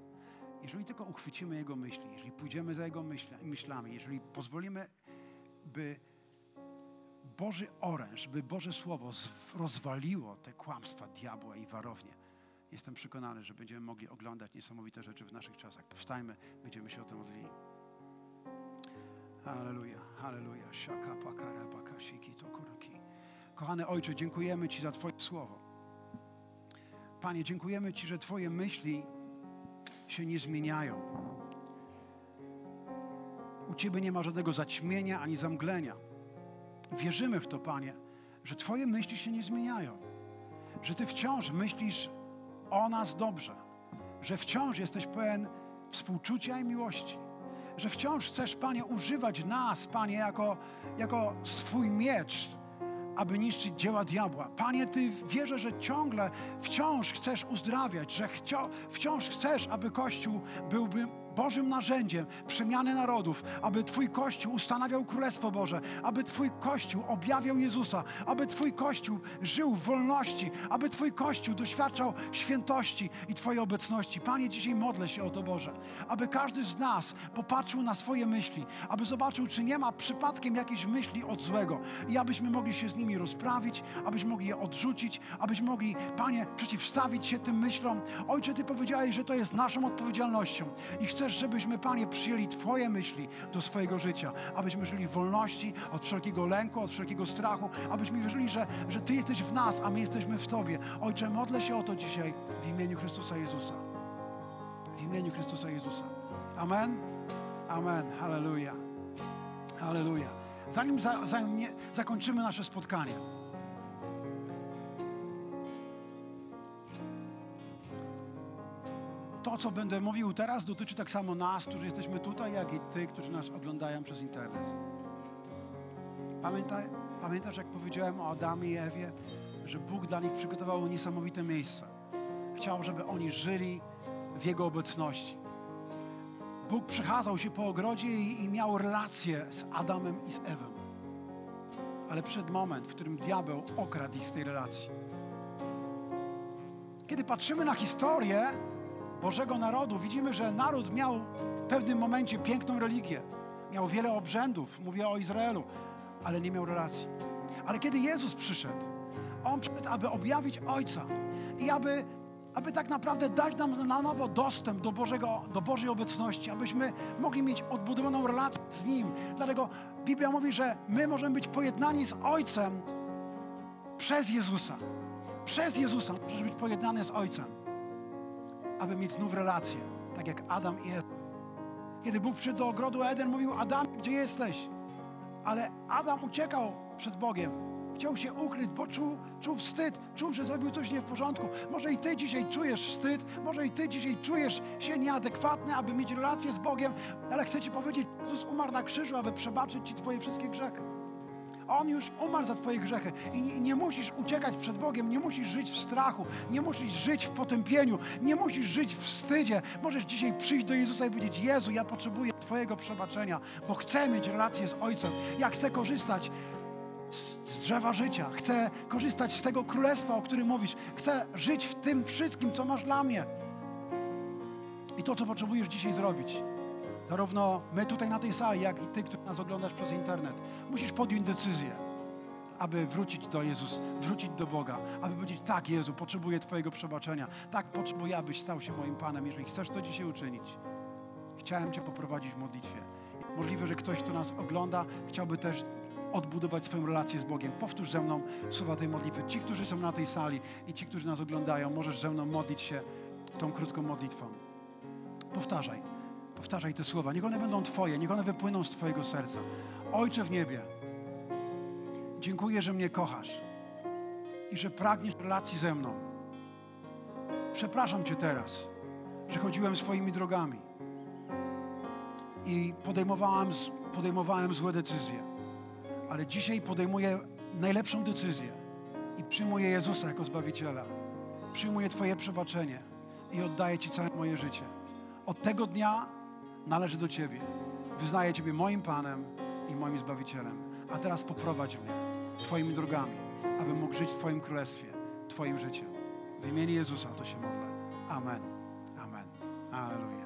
Speaker 1: Jeżeli tylko uchwycimy Jego myśli, jeżeli pójdziemy za Jego myślami, jeżeli pozwolimy, by Boży oręż, by Boże Słowo rozwaliło te kłamstwa diabła i warownie. Jestem przekonany, że będziemy mogli oglądać niesamowite rzeczy w naszych czasach. Powstajmy, będziemy się o tym modlili. Halleluja, halleluja. Shaka pakara bakashiki to kuruki. Kochany Ojcze, dziękujemy Ci za Twoje Słowo. Panie, dziękujemy Ci, że Twoje myśli się nie zmieniają. U Ciebie nie ma żadnego zaćmienia ani zamglenia. Wierzymy w to, Panie, że Twoje myśli się nie zmieniają, że Ty wciąż myślisz o nas dobrze, że wciąż jesteś pełen współczucia i miłości, że wciąż chcesz, Panie, używać nas, Panie, jako, jako swój miecz, aby niszczyć dzieła diabła. Panie, Ty wierzę, że ciągle, wciąż chcesz uzdrawiać, że wciąż chcesz, aby Kościół byłby Bożym narzędziem przemiany narodów, aby Twój Kościół ustanawiał Królestwo Boże, aby Twój Kościół objawiał Jezusa, aby Twój Kościół żył w wolności, aby Twój Kościół doświadczał świętości i Twojej obecności. Panie, dzisiaj modlę się o to, Boże, aby każdy z nas popatrzył na swoje myśli, aby zobaczył, czy nie ma przypadkiem jakiejś myśli od złego i abyśmy mogli się z nimi rozprawić, abyśmy mogli je odrzucić, abyśmy mogli, Panie, przeciwstawić się tym myślom. Ojcze, Ty powiedziałeś, że to jest naszą odpowiedzialnością i chcę chcesz, żebyśmy, Panie, przyjęli Twoje myśli do swojego życia, abyśmy żyli w wolności od wszelkiego lęku, od wszelkiego strachu, abyśmy wierzyli, że, że Ty jesteś w nas, a my jesteśmy w Tobie. Ojcze, modlę się o to dzisiaj w imieniu Chrystusa Jezusa. W imieniu Chrystusa Jezusa. Amen. Amen. Halleluja. Halleluja. Zanim za, za, nie, zakończymy nasze spotkanie, co będę mówił teraz, dotyczy tak samo nas, którzy jesteśmy tutaj, jak i tych, którzy nas oglądają przez internet. Pamiętaj, pamiętasz, jak powiedziałem o Adamie i Ewie, że Bóg dla nich przygotował niesamowite miejsce. Chciał, żeby oni żyli w Jego obecności. Bóg przechadzał się po ogrodzie i, i miał relację z Adamem i z Ewą. Ale przed moment, w którym diabeł okradł ich z tej relacji. Kiedy patrzymy na historię, Bożego narodu, widzimy, że naród miał w pewnym momencie piękną religię. Miał wiele obrzędów, mówię o Izraelu, ale nie miał relacji. Ale kiedy Jezus przyszedł, On przyszedł, aby objawić Ojca i aby, aby tak naprawdę dać nam na nowo dostęp do, Bożego, do Bożej obecności, abyśmy mogli mieć odbudowaną relację z Nim. Dlatego Biblia mówi, że my możemy być pojednani z Ojcem przez Jezusa. Przez Jezusa możesz być pojednany z Ojcem aby mieć znów relację, tak jak Adam i Ewa. Kiedy Bóg przyszedł do ogrodu Eden, mówił: Adam, gdzie jesteś? Ale Adam uciekał przed Bogiem. Chciał się ukryć, bo czuł, czuł wstyd, czuł, że zrobił coś nie w porządku. Może i ty dzisiaj czujesz wstyd, może i ty dzisiaj czujesz się nieadekwatny, aby mieć relację z Bogiem, ale chcę ci powiedzieć, Jezus umarł na krzyżu, aby przebaczyć ci twoje wszystkie grzechy. On już umarł za Twoje grzechy i nie, nie, musisz uciekać przed Bogiem, nie musisz żyć w strachu, nie musisz żyć w potępieniu, nie musisz żyć w wstydzie. Możesz dzisiaj przyjść do Jezusa i powiedzieć: Jezu, ja potrzebuję Twojego przebaczenia, bo chcę mieć relację z Ojcem. Ja chcę korzystać z, z drzewa życia, chcę korzystać z tego królestwa, o którym mówisz. Chcę żyć w tym wszystkim, co masz dla mnie. I to, co potrzebujesz dzisiaj zrobić zarówno my tutaj na tej sali, jak i ty, który nas oglądasz przez internet, musisz podjąć decyzję, aby wrócić do Jezusa, wrócić do Boga, aby powiedzieć, tak Jezu, potrzebuję Twojego przebaczenia, tak potrzebuję, abyś stał się moim Panem. Jeżeli chcesz to dzisiaj uczynić, chciałem Cię poprowadzić w modlitwie. Możliwe, że ktoś, kto nas ogląda, chciałby też odbudować swoją relację z Bogiem. Powtórz ze mną słowa tej modlitwy. Ci, którzy są na tej sali i ci, którzy nas oglądają, możesz ze mną modlić się tą krótką modlitwą. Powtarzaj. Powtarzaj te słowa. Niech one będą Twoje, niech one wypłyną z Twojego serca. Ojcze w niebie, dziękuję, że mnie kochasz i że pragniesz relacji ze mną. Przepraszam Cię teraz, że chodziłem swoimi drogami i podejmowałem, podejmowałem złe decyzje. Ale dzisiaj podejmuję najlepszą decyzję i przyjmuję Jezusa jako Zbawiciela. Przyjmuję Twoje przebaczenie i oddaję Ci całe moje życie. Od tego dnia należy do Ciebie. Wyznaję Ciebie moim Panem i moim Zbawicielem. A teraz poprowadź mnie Twoimi drogami, abym mógł żyć w Twoim Królestwie, Twoim życiem. W imieniu Jezusa to się modlę. Amen. Amen. Aleluja.